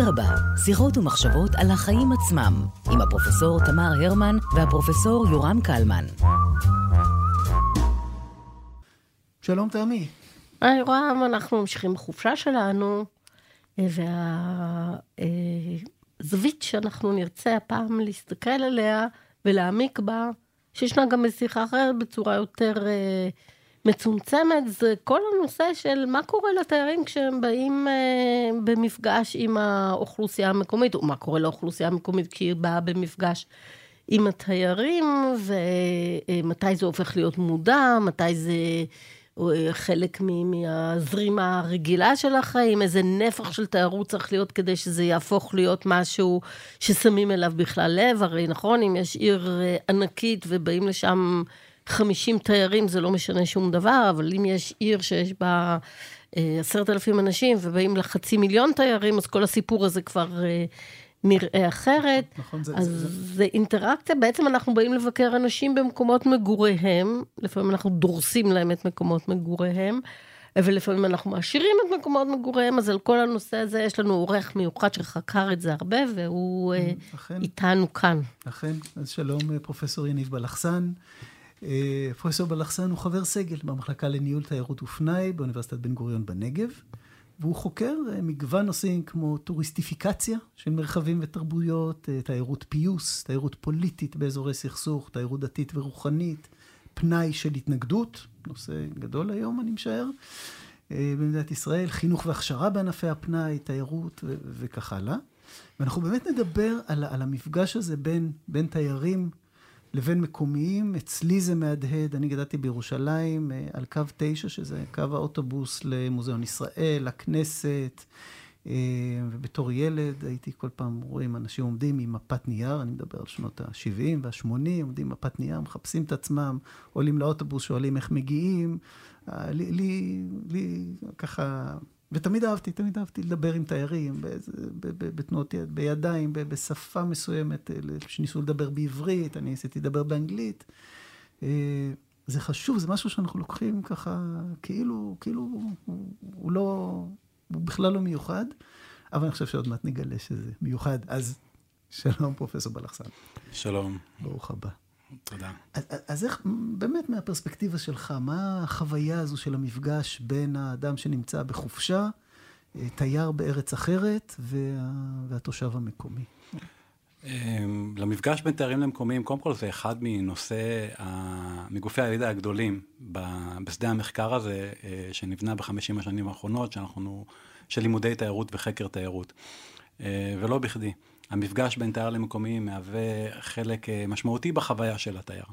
אדרבה, שיחות ומחשבות על החיים עצמם, עם הפרופסור תמר הרמן והפרופסור יורם קלמן. שלום תמי. היי יורם, אנחנו ממשיכים בחופשה שלנו, והזווית שאנחנו נרצה הפעם להסתכל עליה ולהעמיק בה, שישנה גם בשיחה אחרת בצורה יותר uh, מצומצמת, זה כל הנושא של מה קורה לתיירים כשהם באים uh, במפגש עם האוכלוסייה המקומית, או מה קורה לאוכלוסייה המקומית כי היא באה במפגש עם התיירים, ומתי זה הופך להיות מודע, מתי זה... חלק מהזרימה הרגילה של החיים, איזה נפח של תיירות צריך להיות כדי שזה יהפוך להיות משהו ששמים אליו בכלל לב, הרי נכון, אם יש עיר אה, ענקית ובאים לשם 50 תיירים, זה לא משנה שום דבר, אבל אם יש עיר שיש בה אה, עשרת אלפים אנשים ובאים לחצי מיליון תיירים, אז כל הסיפור הזה כבר... אה, נראה אחרת. נכון, זה... אז זה, זה... זה אינטראקציה, בעצם אנחנו באים לבקר אנשים במקומות מגוריהם, לפעמים אנחנו דורסים להם את מקומות מגוריהם, ולפעמים אנחנו מעשירים את מקומות מגוריהם, אז על כל הנושא הזה יש לנו עורך מיוחד שחקר את זה הרבה, והוא אה, אכן, איתנו כאן. אכן, אז שלום אה, פרופסור יניב בלחסן. אה, פרופסור בלחסן הוא חבר סגל במחלקה לניהול תיירות ופנאי באוניברסיטת בן גוריון בנגב. והוא חוקר אה, מגוון נושאים כמו טוריסטיפיקציה של מרחבים ותרבויות, אה, תיירות פיוס, תיירות פוליטית באזורי סכסוך, תיירות דתית ורוחנית, פנאי של התנגדות, נושא גדול היום אני משער, במדינת ישראל, חינוך והכשרה בענפי הפנאי, תיירות וכך הלאה. ואנחנו באמת נדבר על, על המפגש הזה בין, בין תיירים לבין מקומיים. אצלי זה מהדהד, אני גדלתי בירושלים אה, על קו 9, שזה קו האוטובוס למוזיאון ישראל, לכנסת. אה, ובתור ילד הייתי כל פעם רואה אנשים עומדים עם מפת נייר, אני מדבר על שנות ה-70 וה-80, עומדים עם מפת נייר, מחפשים את עצמם, עולים לאוטובוס, שואלים איך מגיעים. אה, לי, לי, לי ככה ותמיד אהבתי, תמיד אהבתי לדבר עם תיירים, בתנועות יד, בידיים, בשפה מסוימת, אה, שניסו לדבר בעברית, אני ניסיתי לדבר באנגלית. אה, זה חשוב, זה משהו שאנחנו לוקחים ככה, כאילו, כאילו, הוא, הוא לא, הוא בכלל לא מיוחד, אבל אני חושב שעוד מעט נגלה שזה מיוחד. אז שלום, פרופסור בלחסן. שלום. ברוך הבא. תודה. אז, אז איך, באמת מהפרספקטיבה שלך, מה החוויה הזו של המפגש בין האדם שנמצא בחופשה, אה, תייר בארץ אחרת, וה, והתושב המקומי? אמ, למפגש בין תיירים למקומיים, קודם כל זה אחד מנושא, מגופי הידע הגדולים בשדה המחקר הזה, אה, שנבנה בחמישים השנים האחרונות, שאנחנו, של לימודי תיירות וחקר תיירות. אה, ולא בכדי. המפגש בין תייר למקומי מהווה חלק אה, משמעותי בחוויה של התייר.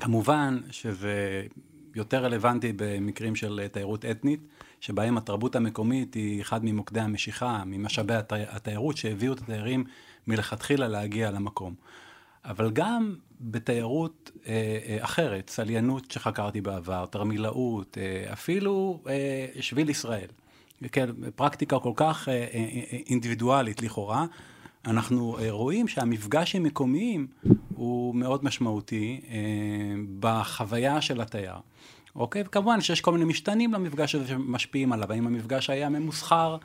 כמובן שזה יותר רלוונטי במקרים של אה, תיירות אתנית, שבהם התרבות המקומית היא אחד ממוקדי המשיכה, ממשאבי התי... התיירות שהביאו את התיירים מלכתחילה להגיע למקום. אבל גם בתיירות אה, אה, אחרת, צליינות שחקרתי בעבר, תרמילאות, אה, אפילו אה, שביל ישראל. כן, פרקטיקה כל כך אה, אה, אה אינדיבידואלית לכאורה, אנחנו אה, רואים שהמפגש עם מקומיים הוא מאוד משמעותי אה, בחוויה של התייר. אוקיי? וכמובן שיש כל מיני משתנים למפגש הזה שמשפיעים עליו. האם המפגש היה ממוסחר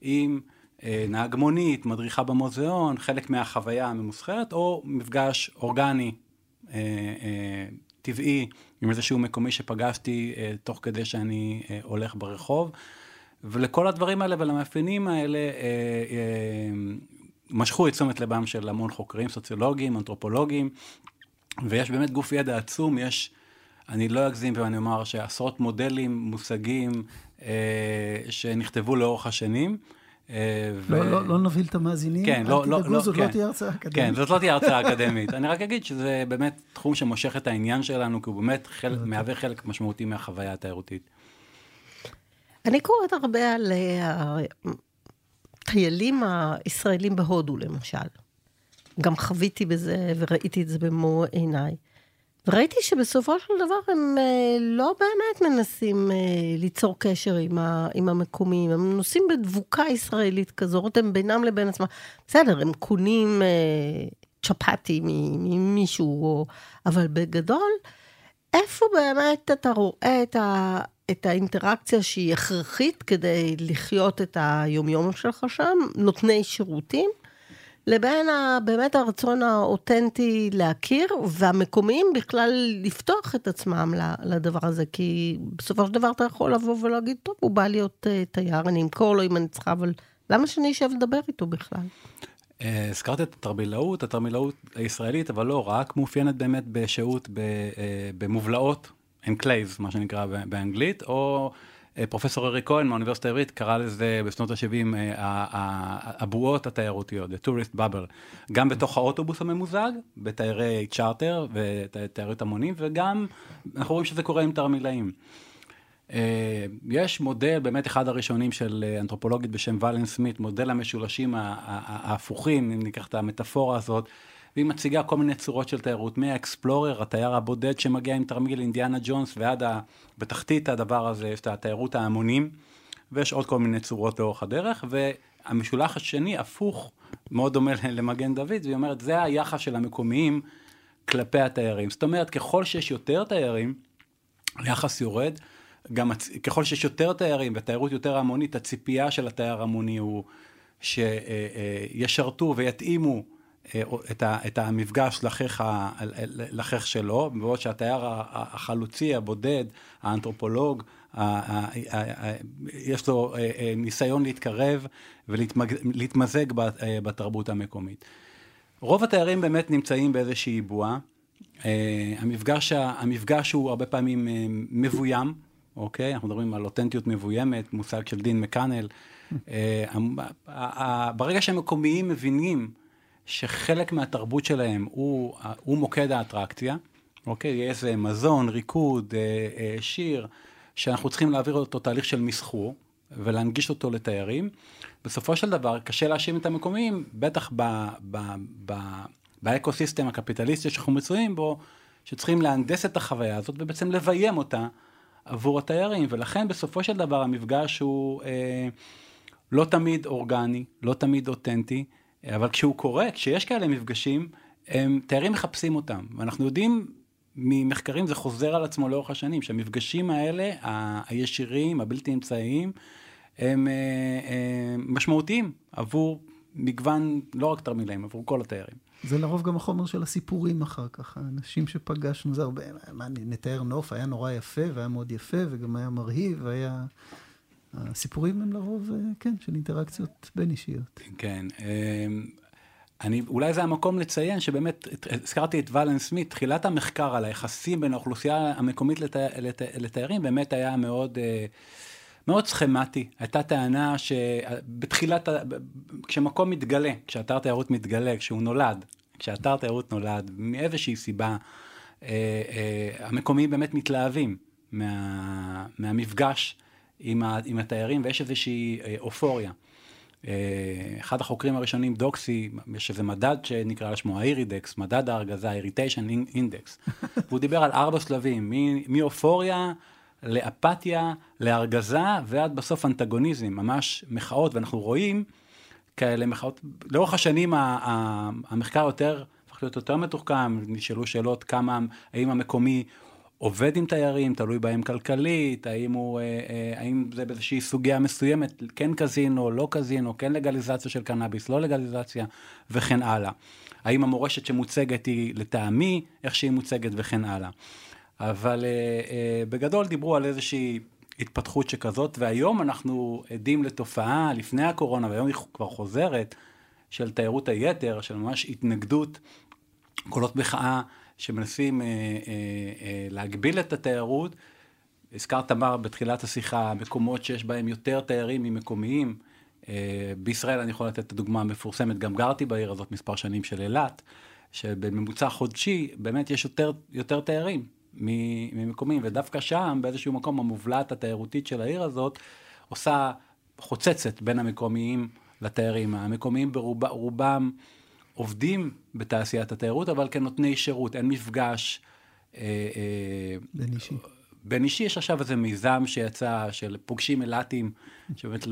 עם אה, נהג מונית, מדריכה במוזיאון, חלק מהחוויה הממוסחרת, או מפגש אורגני, אה, אה, טבעי, עם איזשהו מקומי שפגשתי אה, תוך כדי שאני אה, הולך ברחוב. ולכל הדברים האלה ולמאפיינים האלה אה, אה, משכו את תשומת לבם של המון חוקרים, סוציולוגים, אנתרופולוגים, ויש באמת גוף ידע עצום, יש, אני לא אגזים ואני אומר שעשרות מודלים, מושגים, אה, שנכתבו לאורך השנים. אה, ו... לא, לא, לא נוביל את המאזינים, כן, לא, לא, לא, זאת לא כן, לא תהיה הרצאה אקדמית. כן, זאת לא תהיה הרצאה אקדמית. אני רק אגיד שזה באמת תחום שמושך את העניין שלנו, כי הוא באמת חלק, מהווה חלק משמעותי מהחוויה התיירותית. אני קוראת הרבה על אה, הטיילים הישראלים בהודו, למשל. גם חוויתי בזה וראיתי את זה במו עיניי. וראיתי שבסופו של דבר הם אה, לא באמת מנסים אה, ליצור קשר עם, ה, עם המקומיים, הם נוסעים בדבוקה ישראלית כזאת, הם בינם לבין עצמם. בסדר, הם קונים אה, צ'פטי ממישהו, אבל בגדול, איפה באמת אתה רואה את, ה, את האינטראקציה שהיא הכרחית כדי לחיות את היומיום שלך שם, נותני שירותים, לבין ה, באמת הרצון האותנטי להכיר, והמקומיים בכלל לפתוח את עצמם לדבר הזה, כי בסופו של דבר אתה יכול לבוא ולהגיד, טוב, הוא בא להיות אה, תייר, אני אמכור לו אם אני צריכה, אבל למה שאני אשב לדבר איתו בכלל? אה, הזכרת את התרמילאות, התרמילאות הישראלית, אבל לא רק, מאופיינת באמת בשהות אה, במובלעות, enclaves, מה שנקרא באנגלית, או אה, פרופסור אריק כהן מהאוניברסיטה העברית קרא לזה בשנות ה-70 הבועות התיירותיות, the tourist bubble, גם בתוך האוטובוס הממוזג, בתיירי צ'רטר ותיירות המונים, וגם אנחנו רואים שזה קורה עם תרמילאים. אה, יש מודל, באמת אחד הראשונים של אה, אנתרופולוגית בשם ולן סמית, מודל המשולשים ההפוכים, אם ניקח את המטאפורה הזאת, והיא מציגה כל מיני צורות של תיירות, מהאקספלורר, התייר הבודד שמגיע עם תרמיל אינדיאנה ג'ונס, ועד ה... בתחתית הדבר הזה יש את התיירות ההמונים, ויש עוד כל מיני צורות לאורך הדרך, והמשולח השני הפוך, מאוד דומה למגן דוד, והיא אומרת, זה היחס של המקומיים כלפי התיירים. זאת אומרת, ככל שיש יותר תיירים, היחס יורד. גם הצ... ככל שיש יותר תיירים ותיירות יותר המונית, הציפייה של התייר המוני הוא שישרתו ויתאימו אה, את, ה... את המפגש לחיך, לחיך שלו, בעוד שהתייר החלוצי, הבודד, האנתרופולוג, יש לו אה, אה, ניסיון להתקרב ולהתמזג בתרבות המקומית. רוב התיירים באמת נמצאים באיזושהי בועה. המפגש, המפגש הוא הרבה פעמים מבוים, אוקיי? אנחנו מדברים על אותנטיות מבוימת, מושג של דין מקאנל. אה, ברגע שהמקומיים מבינים שחלק מהתרבות שלהם הוא, הוא מוקד האטרקציה, אוקיי? יהיה איזה מזון, ריקוד, אה, אה, שיר, שאנחנו צריכים להעביר אותו תהליך של מסחור ולהנגיש אותו לתיירים. בסופו של דבר, קשה להאשים את המקומיים, בטח ב, ב, ב, באקוסיסטם הקפיטליסטי שאנחנו מצויים בו, שצריכים להנדס את החוויה הזאת ובעצם לביים אותה עבור התיירים, ולכן בסופו של דבר המפגש הוא אה, לא תמיד אורגני, לא תמיד אותנטי, אבל כשהוא קורה, כשיש כאלה מפגשים, הם, תיירים מחפשים אותם, ואנחנו יודעים ממחקרים, זה חוזר על עצמו לאורך השנים, שהמפגשים האלה, הישירים, הבלתי אמצעיים, הם אה, אה, משמעותיים עבור מגוון, לא רק תרמילאים, עבור כל התיירים. זה לרוב גם החומר של הסיפורים אחר כך. האנשים שפגשנו, זה הרבה, מה, נתאר נוף, היה נורא יפה, והיה מאוד יפה, וגם היה מרהיב, והיה... הסיפורים הם לרוב, אה, כן, של אינטראקציות בין אישיות. כן. אמ, אני, אולי זה המקום לציין שבאמת, הזכרתי את ולן סמית, תחילת המחקר על היחסים בין האוכלוסייה המקומית לת, לת, לתיירים באמת היה מאוד, אה, מאוד סכמטי. הייתה טענה שבתחילת, כשמקום מתגלה, כשאתר תיירות מתגלה, כשהוא נולד, כשאתר תיירות נולד, מאיזושהי סיבה, אה, המקומיים באמת מתלהבים מה, מהמפגש עם, ה, עם התיירים, ויש איזושהי אה, אופוריה. אחד החוקרים הראשונים, דוקסי, יש איזה מדד שנקרא לשמו האירידקס, מדד ההרגזה, ה-irritation index. והוא דיבר על ארבע שלבים, מאופוריה לאפתיה, להרגזה, ועד בסוף אנטגוניזם, ממש מחאות, ואנחנו רואים כאלה מחאות, לאורך השנים המחקר יותר, הפך להיות יותר מתוחכם, נשאלו שאלות כמה, האם המקומי עובד עם תיירים, תלוי בהם כלכלית, האם, הוא, אה, אה, האם זה באיזושהי סוגיה מסוימת, כן קזינו, לא קזינו, כן לגליזציה של קנאביס, לא לגליזציה, וכן הלאה. האם המורשת שמוצגת היא לטעמי, איך שהיא מוצגת וכן הלאה. אבל uh, בגדול דיברו על איזושהי התפתחות שכזאת, והיום אנחנו עדים לתופעה, לפני הקורונה, והיום היא כבר חוזרת, של תיירות היתר, של ממש התנגדות, קולות מחאה שמנסים uh, uh, uh, להגביל את התיירות. הזכרת, תמר, בתחילת השיחה, מקומות שיש בהם יותר תיירים ממקומיים. Uh, בישראל אני יכול לתת את הדוגמה המפורסמת, גם גרתי בעיר הזאת מספר שנים של אילת, שבממוצע חודשי באמת יש יותר, יותר תיירים. ממקומים, ודווקא שם, באיזשהו מקום, המובלעת התיירותית של העיר הזאת, עושה חוצצת בין המקומיים לתיירים. המקומיים ברובם עובדים בתעשיית התיירות, אבל כנותני שירות, אין מפגש. אה, אה, בין אישי. בין אישי יש עכשיו איזה מיזם שיצא של פוגשים אילתים, שבאמת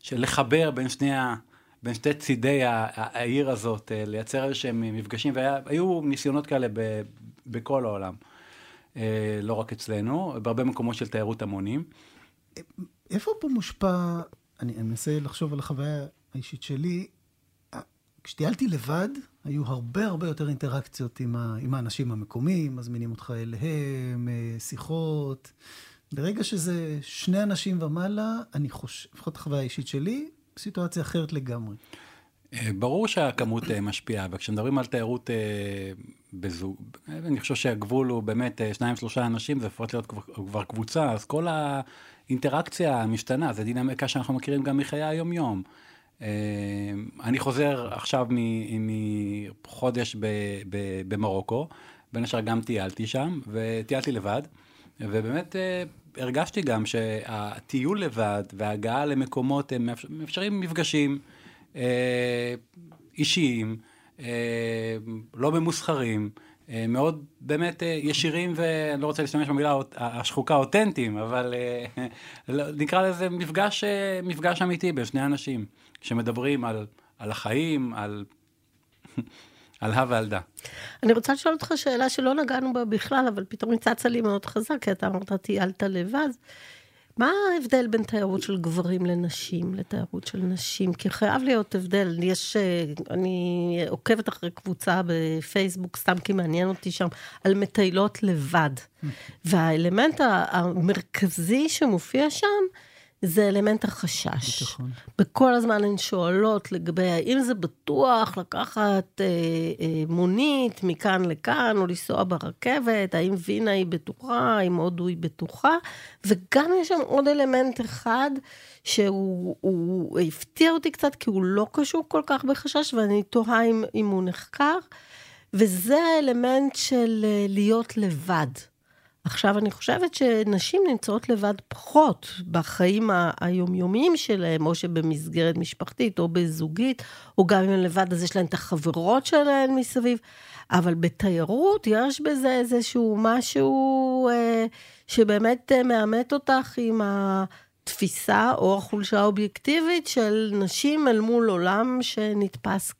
של לחבר בין שני ה... בין שתי צידי העיר הזאת, אה, לייצר איזה שהם מפגשים, והיו ניסיונות כאלה ב, בכל העולם. לא רק אצלנו, בהרבה מקומות של תיירות המונים. איפה פה מושפע, אני מנסה לחשוב על החוויה האישית שלי, כשטיילתי לבד, היו הרבה הרבה יותר אינטראקציות עם, ה, עם האנשים המקומיים, מזמינים אותך אליהם, אה, שיחות. ברגע שזה שני אנשים ומעלה, אני חושב, לפחות החוויה האישית שלי, סיטואציה אחרת לגמרי. אה, ברור שהכמות אה, משפיעה, וכשמדברים על תיירות בזוג, אני חושב שהגבול הוא באמת שניים, שלושה אנשים, זה יכול להיות כבר קבוצה, אז כל האינטראקציה משתנה, זו דינמיקה שאנחנו מכירים גם מחיי היום-יום. אני חוזר עכשיו מחודש במרוקו, בין השאר גם טיילתי שם, וטיילתי לבד, ובאמת אה, הרגשתי גם שהטיול לבד וההגעה למקומות הם מאפשרים מפגשים אה, אישיים, לא ממוסחרים. מאוד באמת ישירים, ואני לא רוצה להשתמש במילה השחוקה אותנטיים, אבל נקרא לזה מפגש, מפגש אמיתי בין שני אנשים. שמדברים על, על החיים, על, על הא ועל דא. אני רוצה לשאול אותך שאלה שלא נגענו בה בכלל, אבל פתאום היא צצה לי מאוד חזק, כי אתה אמרת, טיילת לבד. מה ההבדל בין תיירות של גברים לנשים לתיירות של נשים? כי חייב להיות הבדל. יש, אה, אני עוקבת אחרי קבוצה בפייסבוק, סתם כי מעניין אותי שם, על מטיילות לבד. והאלמנט המרכזי שמופיע שם, זה אלמנט החשש. ביטחון. בכל הזמן הן שואלות לגבי האם זה בטוח לקחת אה, אה, מונית מכאן לכאן, או לנסוע ברכבת, האם וינה היא בטוחה, האם הודו היא בטוחה, וגם יש שם עוד אלמנט אחד שהוא הוא הפתיע אותי קצת, כי הוא לא קשור כל כך בחשש, ואני תוהה אם, אם הוא נחקר, וזה האלמנט של אה, להיות לבד. עכשיו, אני חושבת שנשים נמצאות לבד פחות בחיים היומיומיים שלהם, או שבמסגרת משפחתית, או בזוגית, או גם אם הן לבד, אז יש להן את החברות שלהן מסביב. אבל בתיירות יש בזה איזשהו משהו אה, שבאמת אה, מאמת אותך עם התפיסה או החולשה האובייקטיבית של נשים אל מול עולם שנתפס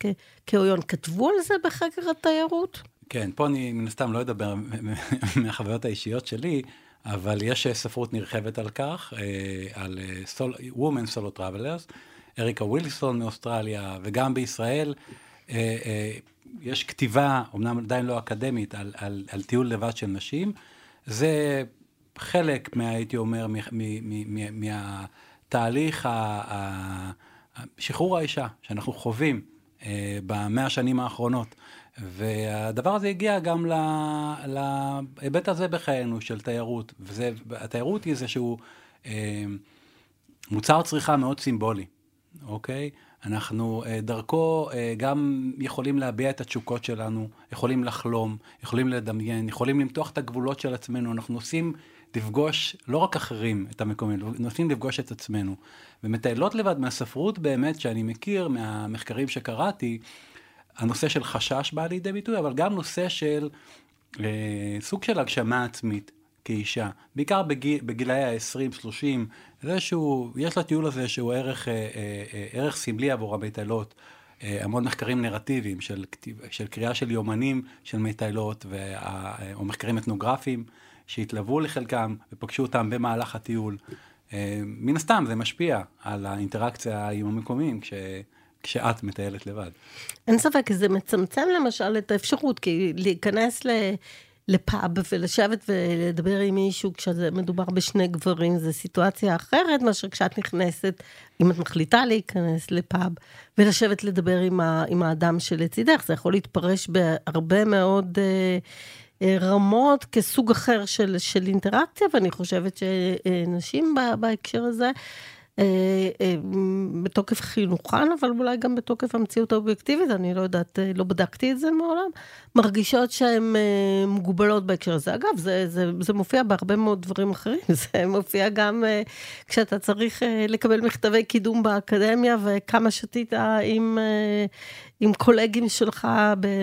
כעויון. כתבו על זה בחקר התיירות? כן, פה אני מן הסתם לא אדבר מהחוויות האישיות שלי, אבל יש ספרות נרחבת על כך, אה, על אה, סול, Women Solo Travelers, אריקה ווילסון מאוסטרליה, וגם בישראל אה, יש כתיבה, אמנם עדיין לא אקדמית, על, על, על טיול לבד של נשים. זה חלק, מה, הייתי אומר, מהתהליך, שחרור האישה שאנחנו חווים במאה השנים האחרונות. והדבר הזה הגיע גם להיבט הזה בחיינו של תיירות, והתיירות היא איזשהו אה, מוצר צריכה מאוד סימבולי, אוקיי? אנחנו אה, דרכו אה, גם יכולים להביע את התשוקות שלנו, יכולים לחלום, יכולים לדמיין, יכולים למתוח את הגבולות של עצמנו, אנחנו נוסעים לפגוש לא רק אחרים את המקומים, נוסעים לפגוש את עצמנו. ומטיילות לבד מהספרות באמת שאני מכיר, מהמחקרים שקראתי, הנושא של חשש בא לידי ביטוי, אבל גם נושא של אה, סוג של הגשמה עצמית כאישה, בעיקר בגיל, בגילאי ה-20-30, איזשהו, יש לטיול הזה שהוא ערך, אה, אה, אה, ערך סמלי עבור המטיילות. אה, המון מחקרים נרטיביים של, של קריאה של יומנים של מטיילות, וה, או מחקרים אתנוגרפיים שהתלוו לחלקם ופגשו אותם במהלך הטיול. אה, מן הסתם זה משפיע על האינטראקציה עם המקומיים, כש... כשאת מטיילת לבד. אין ספק, זה מצמצם למשל את האפשרות, כי להיכנס ל... לפאב ולשבת ולדבר עם מישהו כשזה מדובר בשני גברים, זו סיטואציה אחרת מאשר כשאת נכנסת, אם את מחליטה להיכנס לפאב, ולשבת לדבר עם, ה, עם האדם שלצידך. זה יכול להתפרש בהרבה מאוד אה, אה, רמות כסוג אחר של, של אינטראקציה, ואני חושבת שנשים בהקשר הזה, אה, אה, בתוקף חינוכן, אבל אולי גם בתוקף המציאות האובייקטיבית, אני לא יודעת, אה, לא בדקתי את זה מעולם, מרגישות שהן מוגבלות בהקשר הזה. אגב, זה, זה, זה מופיע בהרבה מאוד דברים אחרים, זה מופיע גם כשאתה צריך לקבל מכתבי קידום באקדמיה, וכמה שתית עם... עם קולגים שלך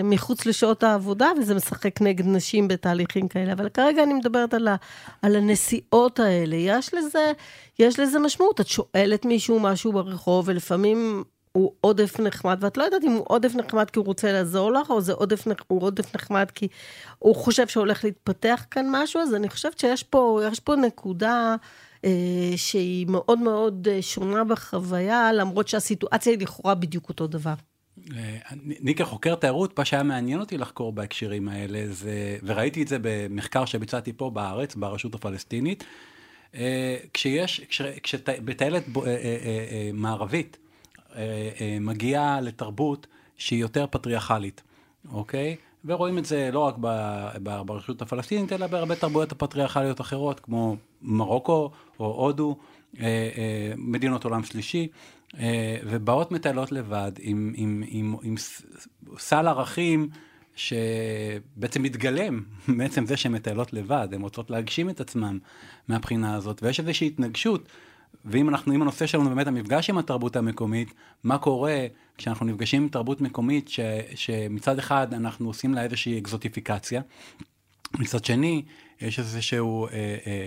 מחוץ לשעות העבודה, וזה משחק נגד נשים בתהליכים כאלה. אבל כרגע אני מדברת על, ה, על הנסיעות האלה. יש לזה, יש לזה משמעות. את שואלת מישהו משהו ברחוב, ולפעמים הוא עודף נחמד, ואת לא יודעת אם הוא עודף נחמד כי הוא רוצה לעזור לך, או זה עודף, הוא עודף נחמד כי הוא חושב שהולך להתפתח כאן משהו, אז אני חושבת שיש פה, פה נקודה אה, שהיא מאוד מאוד אה, שונה בחוויה, למרות שהסיטואציה היא לכאורה בדיוק אותו דבר. אני כחוקר תיירות, מה שהיה מעניין אותי לחקור בהקשרים האלה, זה, וראיתי את זה במחקר שביצעתי פה בארץ, ברשות הפלסטינית, אה, כשיש, כשבטיילת אה, אה, מערבית מגיעה לתרבות שהיא יותר פטריארכלית, אוקיי? ורואים את זה לא רק ברשות הפלסטינית, אלא בהרבה תרבויות הפטריארכליות אחרות, כמו מרוקו או הודו, מדינות עולם שלישי. ובאות מטיילות לבד עם, עם, עם, עם סל ערכים שבעצם מתגלם מעצם זה שהן מטיילות לבד, הן רוצות להגשים את עצמן מהבחינה הזאת, ויש איזושהי התנגשות. ואם אנחנו, אם הנושא שלנו באמת המפגש עם התרבות המקומית, מה קורה כשאנחנו נפגשים עם תרבות מקומית ש, שמצד אחד אנחנו עושים לה איזושהי אקזוטיפיקציה, מצד שני יש איזשהו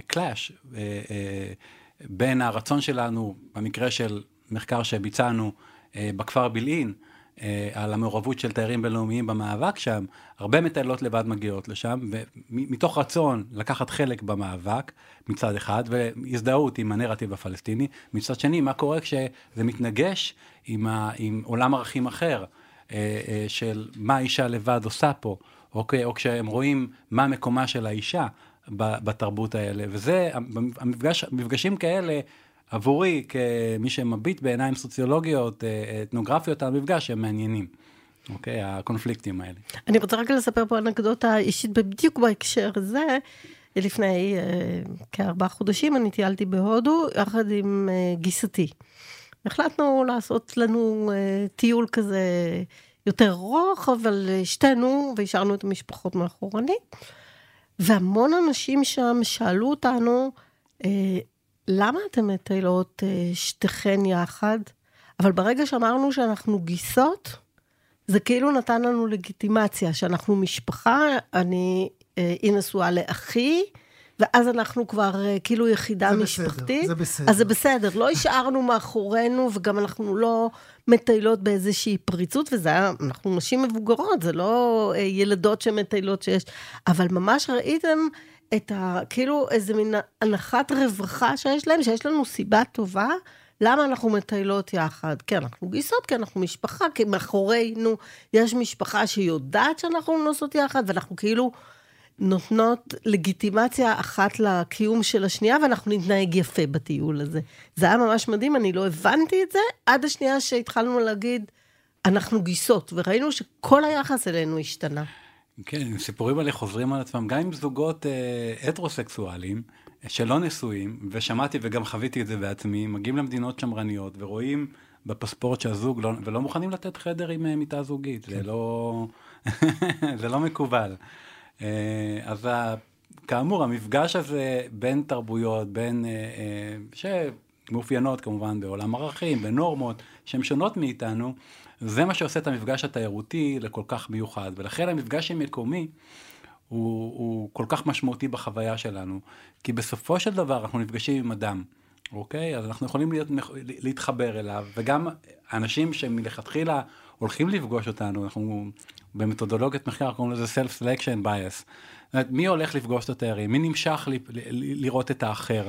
קלאש אה, אה, אה, בין הרצון שלנו, במקרה של מחקר שביצענו אה, בכפר בילעין, אה, על המעורבות של תיירים בינלאומיים במאבק שם, הרבה מטיילות לבד מגיעות לשם, ומתוך רצון לקחת חלק במאבק מצד אחד, והזדהות עם הנרטיב הפלסטיני, מצד שני, מה קורה כשזה מתנגש עם, ה, עם עולם ערכים אחר, אה, אה, של מה האישה לבד עושה פה, אוקיי, או כשהם רואים מה מקומה של האישה בתרבות האלה, וזה, המפגש, מפגשים כאלה, עבורי, כמי שמביט בעיניים סוציולוגיות, אה, אתנוגרפיות על המפגש, הם מעניינים. אוקיי? הקונפליקטים האלה. אני רוצה רק לספר פה אנקדוטה אישית בדיוק בהקשר הזה. לפני uh, כארבעה חודשים אני טיילתי בהודו יחד עם uh, גיסתי. החלטנו לעשות לנו uh, טיול כזה יותר ארוך, אבל שתינו, והשארנו את המשפחות מאחורנית. והמון אנשים שם שאלו אותנו, uh, למה אתן מטיילות אה, שתיכן יחד? אבל ברגע שאמרנו שאנחנו גיסות, זה כאילו נתן לנו לגיטימציה, שאנחנו משפחה, אני, אה, היא נשואה לאחי, ואז אנחנו כבר אה, כאילו יחידה זה משפחתית. בסדר, זה בסדר. אז זה בסדר, לא השארנו מאחורינו, וגם אנחנו לא מטיילות באיזושהי פריצות, וזה היה, אנחנו נשים מבוגרות, זה לא ילדות שמטיילות שיש, אבל ממש ראיתם את ה... כאילו איזה מין הנחת רווחה שיש להם, שיש לנו סיבה טובה. למה אנחנו מטיילות יחד? כי אנחנו גיסות, כי אנחנו משפחה, כי מאחורינו יש משפחה שיודעת שאנחנו נוסעות יחד, ואנחנו כאילו נותנות לגיטימציה אחת לקיום של השנייה, ואנחנו נתנהג יפה בטיול הזה. זה היה ממש מדהים, אני לא הבנתי את זה עד השנייה שהתחלנו להגיד, אנחנו גיסות, וראינו שכל היחס אלינו השתנה. כן, סיפורים האלה חוזרים על עצמם, גם עם זוגות אה, הטרוסקסואלים שלא נשואים, ושמעתי וגם חוויתי את זה בעצמי, מגיעים למדינות שמרניות ורואים בפספורט שהזוג לא, ולא מוכנים לתת חדר עם אה, מיטה זוגית, כן. זה לא, זה לא מקובל. אה, אז כאמור, המפגש הזה בין תרבויות, בין, אה, אה, שמאופיינות כמובן בעולם ערכים, בנורמות, שהן שונות מאיתנו, זה מה שעושה את המפגש התיירותי לכל כך מיוחד, ולכן המפגש המקומי הוא, הוא כל כך משמעותי בחוויה שלנו, כי בסופו של דבר אנחנו נפגשים עם אדם, אוקיי? אז אנחנו יכולים להיות, להתחבר אליו, וגם אנשים שמלכתחילה הולכים לפגוש אותנו, אנחנו במתודולוגיית מחקר קוראים לזה Self-Selection Bias. מי הולך לפגוש את התיירים? מי נמשך לראות את האחר?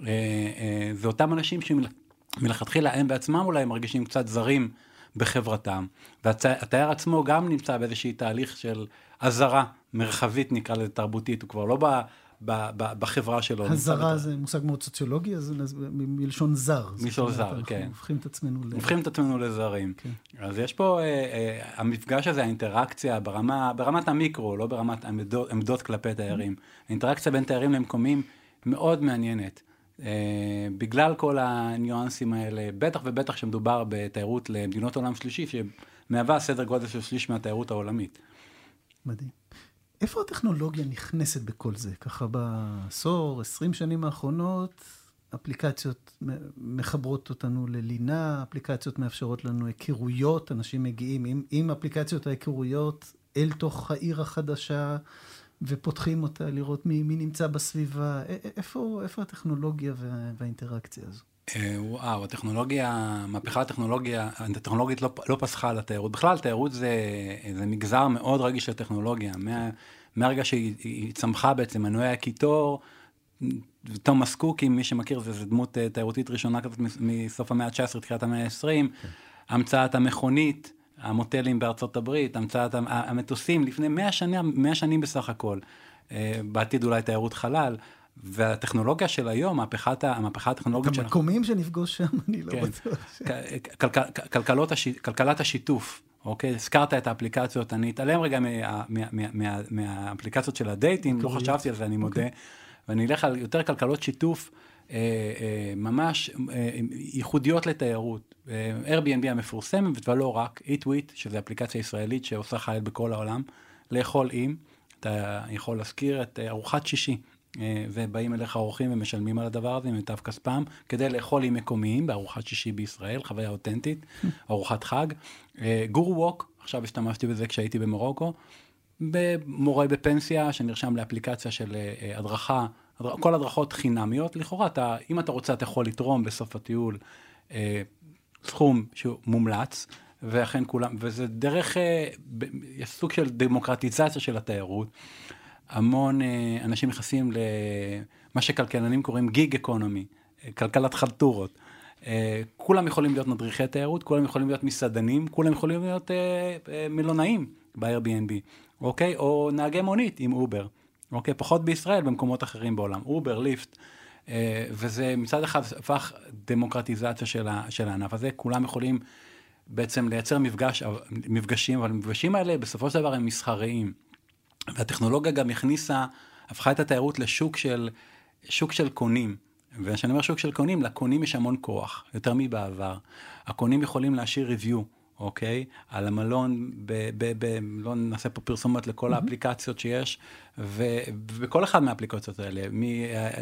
אה, אה, זה אותם אנשים שמלכתחילה הם בעצמם אולי מרגישים קצת זרים בחברתם. והתייר עצמו גם נמצא באיזשהי תהליך של אזהרה מרחבית, נקרא לזה תרבותית, הוא כבר לא ב... ב, ב, בחברה שלו. הזרה זה מושג מאוד סוציולוגי, אז מלשון זר. מלשון זר, כן. אנחנו הופכים את עצמנו ל... הופכים את עצמנו לזרים. כן. אז יש פה, אה, אה, המפגש הזה, האינטראקציה ברמה, ברמת המיקרו, לא ברמת עמדות, עמדות כלפי תיירים. האינטראקציה בין תיירים למקומים מאוד מעניינת. אה, בגלל כל הניואנסים האלה, בטח ובטח כשמדובר בתיירות למדינות עולם שלישי, שמהווה סדר גודל של שליש מהתיירות העולמית. מדהים. איפה הטכנולוגיה נכנסת בכל זה? ככה בעשור, עשרים שנים האחרונות, אפליקציות מחברות אותנו ללינה, אפליקציות מאפשרות לנו היכרויות, אנשים מגיעים עם, עם אפליקציות ההיכרויות אל תוך העיר החדשה. ופותחים אותה, לראות מי, מי נמצא בסביבה. איפה, איפה הטכנולוגיה וה, והאינטראקציה הזו? אה, וואו, הטכנולוגיה, מהפכה הטכנולוגיה, הטכנולוגית לא, לא פסחה על התיירות. בכלל, תיירות זה, זה מגזר מאוד רגיש של טכנולוגיה. מה, מהרגע שהיא צמחה בעצם, מנועי הקיטור, תומאס קוקי, מי שמכיר, זו דמות אה, תיירותית ראשונה כזאת מסוף המאה ה-19, תחילת המאה ה-20, כן. המצאת המכונית, המוטלים בארצות הברית, המצאת המטוסים, לפני 100 שנים, 100 שנים בסך הכל. אה, בעתיד אולי תיירות חלל. והטכנולוגיה של היום, מהפכת, המהפכה הטכנולוגית שלנו. המקומים שנפגוש שם, אני לא כן. בטוח. כלכלות הש... כלכלת השיתוף, אוקיי? הזכרת את האפליקציות, אני אתעלם רגע מה, מה, מה, מה, מהאפליקציות של הדייטים, לא חשבתי על זה, אני מודה, אוקיי. ואני אלך על יותר כלכלות שיתוף. אה, אה, ממש אה, ייחודיות לתיירות. Airbnb המפורסמת, ולא רק, EatWit, שזו אפליקציה ישראלית שעושה חייל בכל העולם, לאכול עם, אתה יכול להזכיר את ארוחת שישי. ובאים אליך אורחים ומשלמים על הדבר הזה ממיטב כספם, כדי לאכול עם מקומיים בארוחת שישי בישראל, חוויה אותנטית, ארוחת חג. גורו ווק, עכשיו השתמשתי בזה כשהייתי במרוקו, במורה בפנסיה שנרשם לאפליקציה של הדרכה כל הדרכות חינמיות, לכאורה, אתה, אם אתה רוצה, אתה יכול לתרום בסוף הטיול אה, סכום שהוא מומלץ, ואכן כולם, וזה דרך, אה, יש סוג של דמוקרטיזציה של התיירות. המון אה, אנשים נכנסים למה שכלכלנים קוראים גיג אקונומי, כלכלת חלטורות. אה, כולם יכולים להיות מדריכי תיירות, כולם יכולים להיות מסעדנים, כולם יכולים להיות אה, אה, מלונאים ב-Airbnb, אוקיי? או נהגי מונית עם Uber. אוקיי? פחות בישראל, במקומות אחרים בעולם. Uber, Lyft. אה, וזה מצד אחד הפך דמוקרטיזציה של, ה, של הענף הזה, כולם יכולים בעצם לייצר מפגש, מפגשים, אבל המפגשים האלה בסופו של דבר הם מסחריים. והטכנולוגיה גם הכניסה, הפכה את התיירות לשוק של, שוק של קונים. וכשאני אומר שוק של קונים, לקונים יש המון כוח, יותר מבעבר. הקונים יכולים להשאיר review. אוקיי? על המלון, ב, ב, ב, לא נעשה פה פרסומות לכל mm-hmm. האפליקציות שיש, ובכל אחד מהאפליקציות האלה,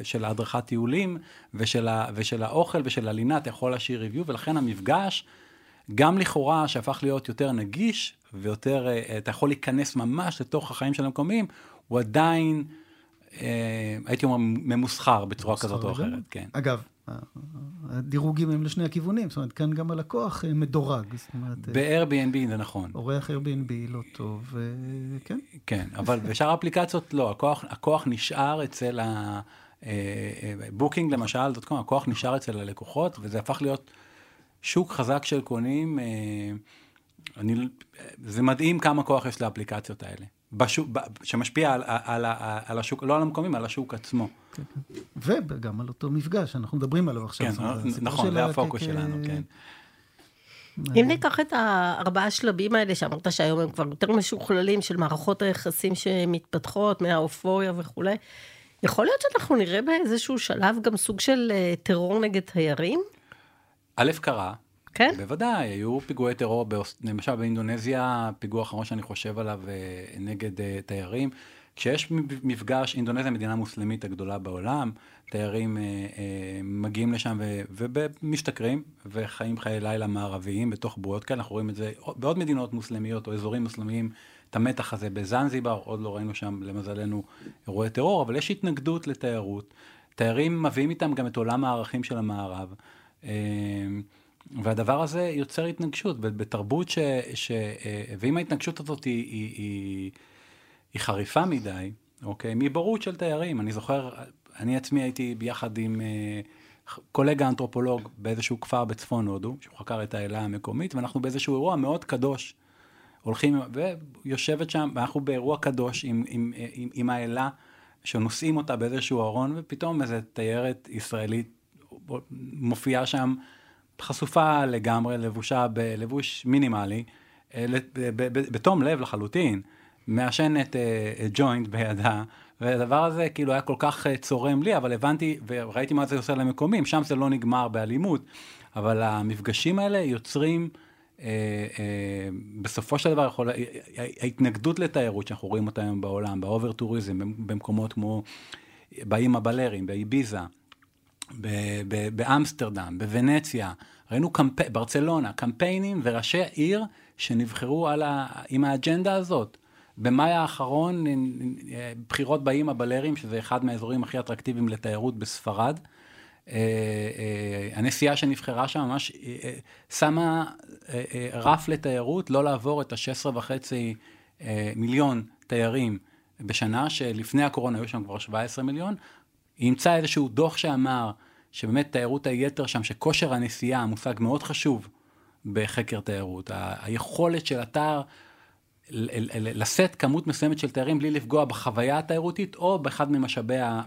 של הדרכת טיולים, ושל, ה, ושל האוכל ושל הלינה, אתה יכול להשאיר ריוויו, ולכן המפגש, גם לכאורה, שהפך להיות יותר נגיש, ויותר, אה, אתה יכול להיכנס ממש לתוך החיים של המקומיים, הוא עדיין... אה, הייתי אומר, ממוסחר בצורה כזאת או אחרת, כן. אגב, הדירוגים הם לשני הכיוונים, זאת אומרת, כאן גם הלקוח אה, מדורג, זאת אומרת... אה, ב-Airbnb זה נכון. אורח Airbnb לא טוב, כן. כן, אבל בשאר האפליקציות לא, הכוח, הכוח נשאר אצל ה... Booking למשל, dot com, הכוח נשאר אצל הלקוחות, וזה הפך להיות שוק חזק של קונים. אני, זה מדהים כמה כוח יש לאפליקציות האלה. בשוק, שמשפיע על, על, על, על השוק, לא על המקומים, על השוק עצמו. כן, כן. וגם על אותו מפגש שאנחנו מדברים עליו עכשיו. כן, נכון, זה הפוקוס שלנו, כן. אם ניקח את הארבעה שלבים האלה, שאמרת שהיום הם כבר יותר משוכללים, של מערכות היחסים שמתפתחות, מהאופוריה וכולי, יכול להיות שאנחנו נראה באיזשהו שלב גם סוג של אה, טרור נגד תיירים? א', קרה, כן? בוודאי, היו פיגועי טרור, למשל באינדונזיה, פיגוע אחרון שאני חושב עליו אה, נגד אה, תיירים. כשיש מפגש, אינדונזיה מדינה מוסלמית הגדולה בעולם, תיירים אה, אה, מגיעים לשם ומשתכרים וחיים חיי לילה מערביים בתוך בועות כאלה, אנחנו רואים את זה בעוד מדינות מוסלמיות או אזורים מוסלמיים, את המתח הזה בזנזיבר, עוד לא ראינו שם למזלנו אירועי טרור, אבל יש התנגדות לתיירות. תיירים מביאים איתם גם את עולם הערכים של המערב. אה, והדבר הזה יוצר התנגשות בתרבות ש... ש אה, ואם ההתנגשות הזאת היא, היא, היא, היא חריפה מדי, אוקיי? מבורות של תיירים. אני זוכר, אני עצמי הייתי ביחד עם אה, קולגה אנתרופולוג באיזשהו כפר בצפון הודו, שהוא חקר את האלה המקומית, ואנחנו באיזשהו אירוע מאוד קדוש. הולכים, ויושבת שם, ואנחנו באירוע קדוש עם, עם, עם, עם האלה, שנושאים אותה באיזשהו ארון, ופתאום איזו תיירת ישראלית מופיעה שם. חשופה לגמרי, לבושה בלבוש מינימלי, אה, בתום לב לחלוטין, מעשנת ג'וינט בידה, והדבר הזה כאילו היה כל כך אה, צורם לי, אבל הבנתי וראיתי מה זה עושה למקומים, שם זה לא נגמר באלימות, אבל המפגשים האלה יוצרים, אה, אה, בסופו של דבר יכול, ההתנגדות לתיירות שאנחנו רואים אותה היום בעולם, באובר טוריזם, במקומות כמו באיים הבלרים, באיביזה, באמסטרדם, בוונציה, ראינו קמפ... ברצלונה, קמפיינים וראשי עיר שנבחרו ה... עם האג'נדה הזאת. במאי האחרון, בחירות באיים הבלרים, שזה אחד מהאזורים הכי אטרקטיביים לתיירות בספרד, הנסיעה שנבחרה שם ממש שמה רף לתיירות, לא לעבור את ה-16 וחצי מיליון תיירים בשנה, שלפני הקורונה היו שם כבר 17 מיליון. היא אימצה איזשהו דוח שאמר שבאמת תיירות היתר שם, שכושר הנסיעה, מושג מאוד חשוב בחקר תיירות. היכולת של אתר לשאת כמות מסוימת של תיירים בלי לפגוע בחוויה התיירותית או באחד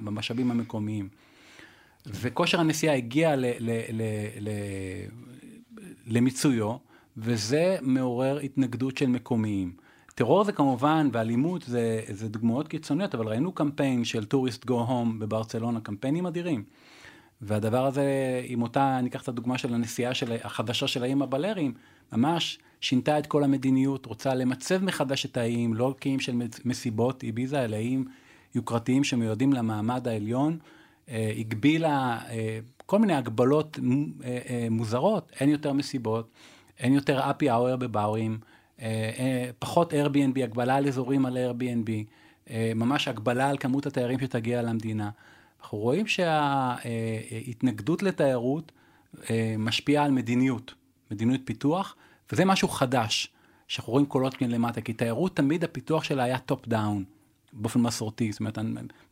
ממשאבים המקומיים. וכושר הנסיעה הגיע ל, ל, ל, ל, למיצויו, וזה מעורר התנגדות של מקומיים. טרור זה כמובן, ואלימות זה, זה דוגמאות קיצוניות, אבל ראינו קמפיין של טוריסט גו הום בברצלונה, קמפיינים אדירים. והדבר הזה, עם אותה, אני אקח את הדוגמה של הנסיעה של, החדשה של האיים הבלרים, ממש שינתה את כל המדיניות, רוצה למצב מחדש את האיים, לא כאיים של מסיבות איביזה, אלא איים יוקרתיים שמיועדים למעמד העליון, אה, הגבילה אה, כל מיני הגבלות אה, אה, מוזרות, אין יותר מסיבות, אין יותר אפי אה, אה, פחות Airbnb, הגבלה על אזורים על Airbnb, אה, ממש הגבלה על כמות התיירים שתגיע למדינה. אנחנו רואים שההתנגדות לתיירות משפיעה על מדיניות, מדיניות פיתוח, וזה משהו חדש, שאנחנו רואים קולות מלמטה, כי תיירות תמיד הפיתוח שלה היה top down, באופן מסורתי, זאת אומרת,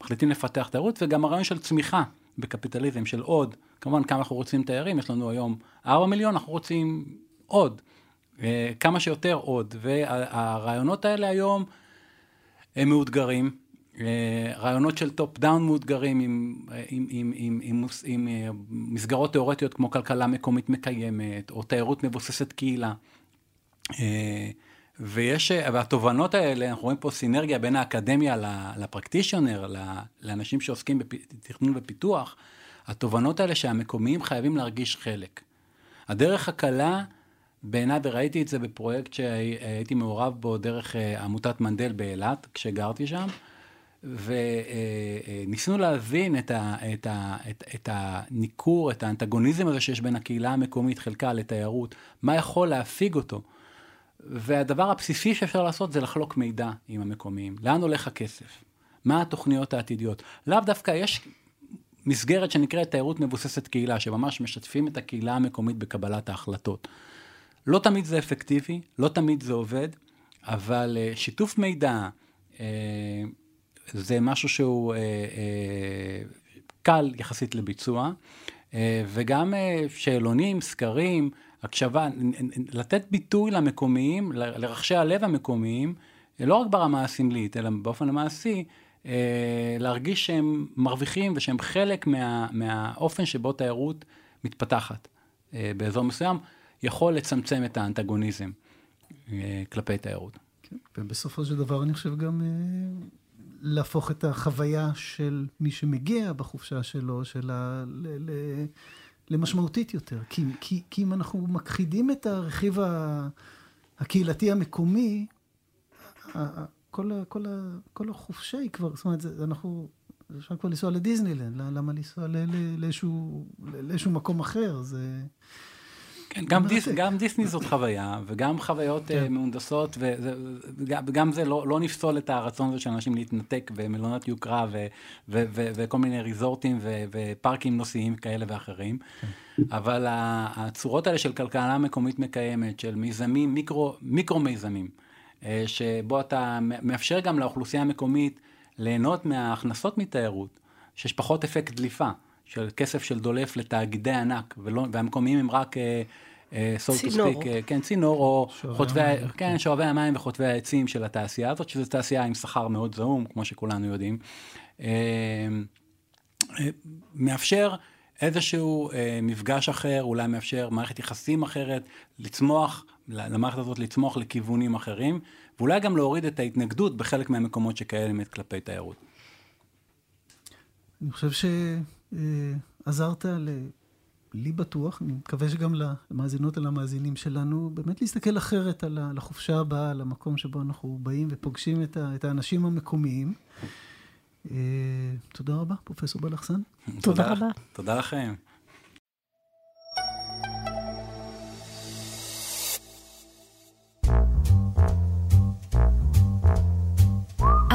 מחליטים לפתח תיירות, וגם הרעיון של צמיחה בקפיטליזם, של עוד, כמובן כמה אנחנו רוצים תיירים, יש לנו היום 4 מיליון, אנחנו רוצים עוד. אה, כמה שיותר עוד. והרעיונות האלה היום הם מאותגרים. אה, רעיונות של top down מאותגרים עם, עם, עם, עם, עם, עם, עם מסגרות תיאורטיות כמו כלכלה מקומית מקיימת, או תיירות מבוססת קהילה. אה, ויש, והתובנות האלה, אנחנו רואים פה סינרגיה בין האקדמיה לפרקטישיונר, לאנשים שעוסקים בתכנון ופיתוח, התובנות האלה שהמקומיים חייבים להרגיש חלק. הדרך הקלה בעיניי, וראיתי את זה בפרויקט שהייתי מעורב בו דרך אה, עמותת מנדל באילת, כשגרתי שם, וניסינו להבין את, ה, את, ה, את, את הניכור, את האנטגוניזם הזה שיש בין הקהילה המקומית, חלקה לתיירות, מה יכול להפיג אותו. והדבר הבסיסי שאפשר לעשות זה לחלוק מידע עם המקומיים. לאן הולך הכסף? מה התוכניות העתידיות? לאו דווקא יש מסגרת שנקראת תיירות מבוססת קהילה, שממש משתפים את הקהילה המקומית בקבלת ההחלטות. לא תמיד זה אפקטיבי, לא תמיד זה עובד, אבל uh, שיתוף מידע uh, זה משהו שהוא uh, קל יחסית לביצוע, וגם שאלונים, סקרים, הקשבה, לתת ביטוי למקומיים, לרחשי הלב המקומיים, לא רק ברמה הסמלית, אלא באופן המעשי, להרגיש שהם מרוויחים ושהם חלק מה, מהאופן שבו תיירות מתפתחת באזור מסוים. יכול לצמצם את האנטגוניזם אה, כלפי תיירות. כן, ובסופו של דבר אני חושב גם אה, להפוך את החוויה של מי שמגיע בחופשה שלו, של ה... ל... ל... למשמעותית יותר. כי, כי, כי אם אנחנו מכחידים את הרכיב הקהילתי המקומי, כל, כל, כל החופשה היא כבר, זאת אומרת, אנחנו, אפשר כבר לנסוע לדיסנילנד, למה לנסוע לאיזשהו מקום אחר? זה... כן, גם, דיס, גם דיסני זאת חוויה, וגם חוויות כן. uh, מהונדסות, וגם זה לא, לא נפסול את הרצון הזה של אנשים להתנתק במלונות יוקרה ו, ו, ו, וכל מיני ריזורטים ו, ופארקים נוסעים כאלה ואחרים. כן. אבל הצורות האלה של כלכלה מקומית מקיימת, של מיזמים, מיקרו, מיקרו מיזמים, uh, שבו אתה מאפשר גם לאוכלוסייה המקומית ליהנות מההכנסות מתיירות, שיש פחות אפקט דליפה. של כסף של דולף לתאגידי ענק, ולא, והמקומיים הם רק, uh, uh, so to speak, uh, כן, צינור, או חוטבי, כן, כן, שואבי המים וחוטבי העצים של התעשייה הזאת, שזו תעשייה עם שכר מאוד זעום, כמו שכולנו יודעים. Uh, uh, מאפשר איזשהו uh, מפגש אחר, אולי מאפשר מערכת יחסים אחרת, לצמוח, למערכת הזאת לצמוח לכיוונים אחרים, ואולי גם להוריד את ההתנגדות בחלק מהמקומות שקיימת כלפי תיירות. אני חושב ש... אה, עזרת לי בטוח, אני מקווה שגם למאזינות ולמאזינים שלנו, באמת להסתכל אחרת על החופשה הבאה, על המקום שבו אנחנו באים ופוגשים את האנשים המקומיים. אה, תודה רבה, פרופסור בלחסן. תודה רבה. תודה לכם.